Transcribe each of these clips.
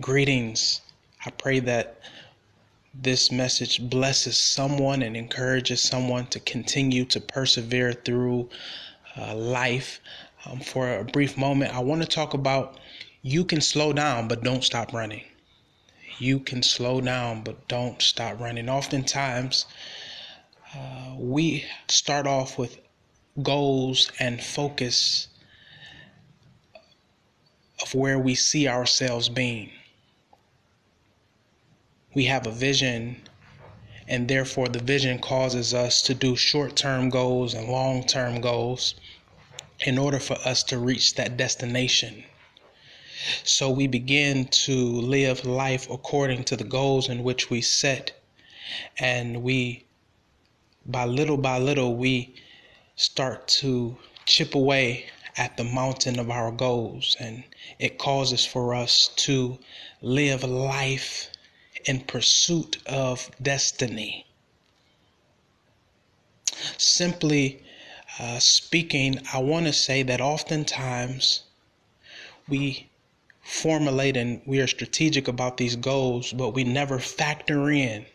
Greetings. I pray that this message blesses someone and encourages someone to continue to persevere through uh, life. Um, for a brief moment, I want to talk about you can slow down, but don't stop running. You can slow down, but don't stop running. Oftentimes, uh, we start off with goals and focus of where we see ourselves being. We have a vision, and therefore, the vision causes us to do short term goals and long term goals in order for us to reach that destination. So we begin to live life according to the goals in which we set, and we by little by little, we start to chip away at the mountain of our goals, and it causes for us to live life in pursuit of destiny. Simply uh, speaking, I want to say that oftentimes we formulate and we are strategic about these goals, but we never factor in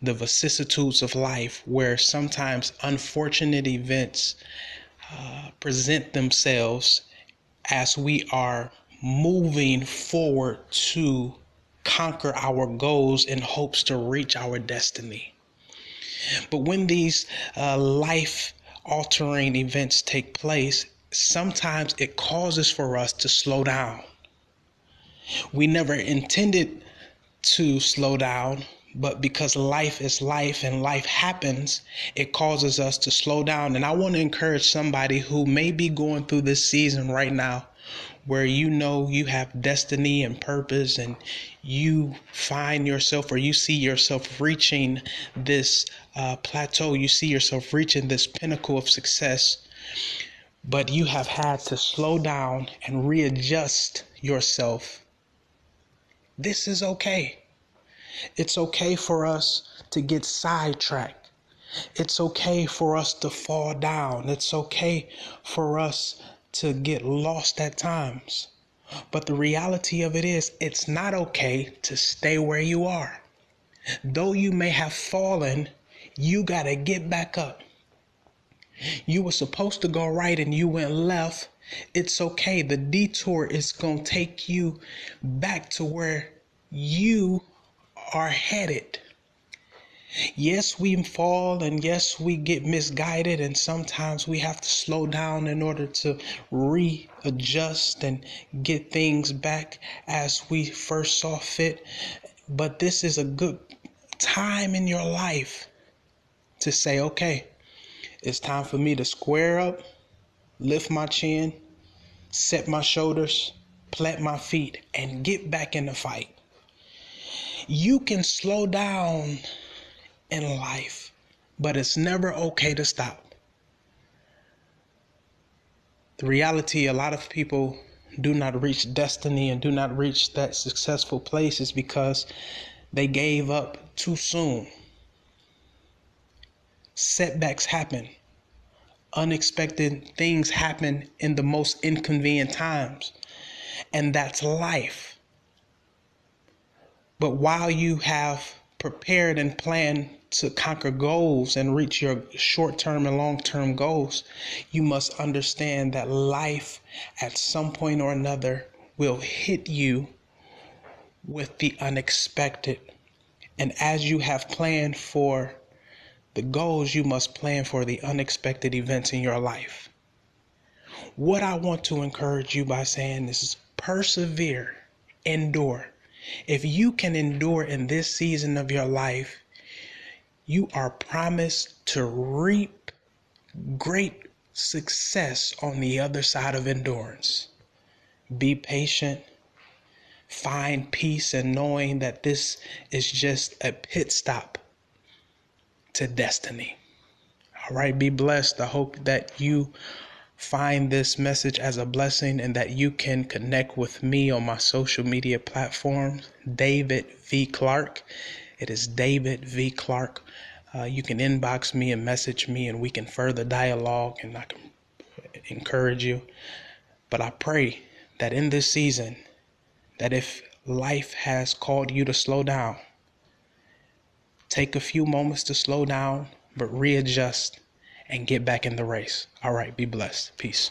the vicissitudes of life where sometimes unfortunate events uh, present themselves as we are moving forward to conquer our goals in hopes to reach our destiny. But when these uh, life altering events take place, sometimes it causes for us to slow down. We never intended to slow down, but because life is life and life happens, it causes us to slow down. And I want to encourage somebody who may be going through this season right now where you know you have destiny and purpose and you find yourself or you see yourself reaching this uh, plateau, you see yourself reaching this pinnacle of success, but you have had to slow down and readjust yourself. This is okay it's okay for us to get sidetracked. It's okay for us to fall down. It's okay for us to get lost at times. But the reality of it is, it's not okay to stay where you are. Though you may have fallen, you got to get back up. You were supposed to go right and you went left. It's okay. The detour is going to take you back to where you are headed. Yes, we fall and yes, we get misguided, and sometimes we have to slow down in order to readjust and get things back as we first saw fit. But this is a good time in your life to say, okay, it's time for me to square up, lift my chin, set my shoulders, plant my feet, and get back in the fight you can slow down in life, but it's never okay to stop. The reality a lot of people do not reach destiny and do not reach that successful place is because they gave up too soon. Setbacks happen. Unexpected things happen in the most inconvenient times. And that's life. But while you have prepared and planned to conquer goals and reach your short term and long term goals, you must understand that life at some point or another will hit you with the unexpected. And as you have planned for the goals, you must plan for the unexpected events in your life. What I want to encourage you by saying this is persevere, endure if you can endure in this season of your life, you are promised to reap great success on the other side of endurance. Be patient. Find peace in knowing that this is just a pit stop to destiny. All right, be blessed. I hope that you find this message as a blessing and that you can connect with me on my social media platforms, David V. Clark. It is David V. Clark. Uh, you can inbox me and message me, and we can further dialogue and I can encourage you. But I pray that in this season, that if life has called you to slow down, take a few moments to slow down, but readjust and get back in the race. All right, be blessed. Peace.